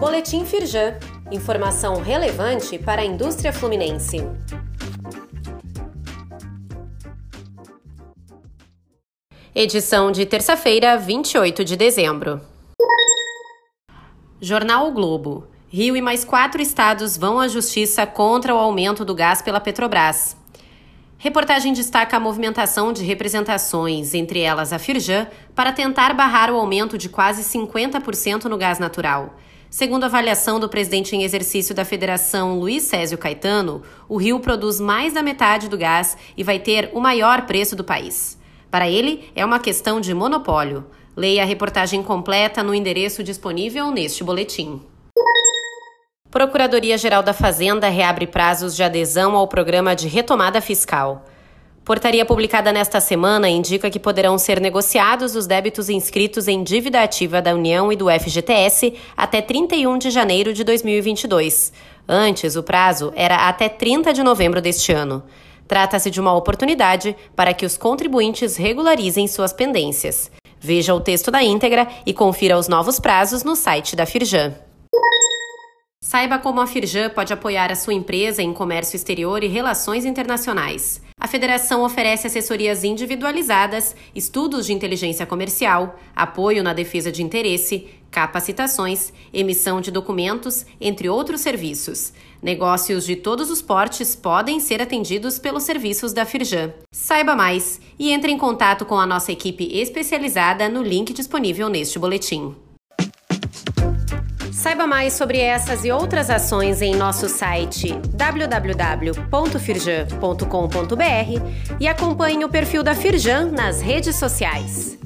Boletim Firjan. Informação relevante para a indústria fluminense. Edição de terça-feira, 28 de dezembro. Jornal o Globo. Rio e mais quatro estados vão à justiça contra o aumento do gás pela Petrobras. Reportagem destaca a movimentação de representações, entre elas a Firjan, para tentar barrar o aumento de quase 50% no gás natural. Segundo a avaliação do presidente em exercício da federação, Luiz Césio Caetano, o Rio produz mais da metade do gás e vai ter o maior preço do país. Para ele, é uma questão de monopólio. Leia a reportagem completa no endereço disponível neste boletim. Procuradoria-Geral da Fazenda reabre prazos de adesão ao programa de retomada fiscal. Portaria publicada nesta semana indica que poderão ser negociados os débitos inscritos em dívida ativa da União e do FGTS até 31 de janeiro de 2022. Antes, o prazo era até 30 de novembro deste ano. Trata-se de uma oportunidade para que os contribuintes regularizem suas pendências. Veja o texto da íntegra e confira os novos prazos no site da Firjan. Saiba como a Firjan pode apoiar a sua empresa em comércio exterior e relações internacionais. Federação oferece assessorias individualizadas, estudos de inteligência comercial, apoio na defesa de interesse, capacitações, emissão de documentos, entre outros serviços. Negócios de todos os portes podem ser atendidos pelos serviços da Firjan. Saiba mais e entre em contato com a nossa equipe especializada no link disponível neste boletim. Saiba mais sobre essas e outras ações em nosso site www.firjan.com.br e acompanhe o perfil da Firjan nas redes sociais.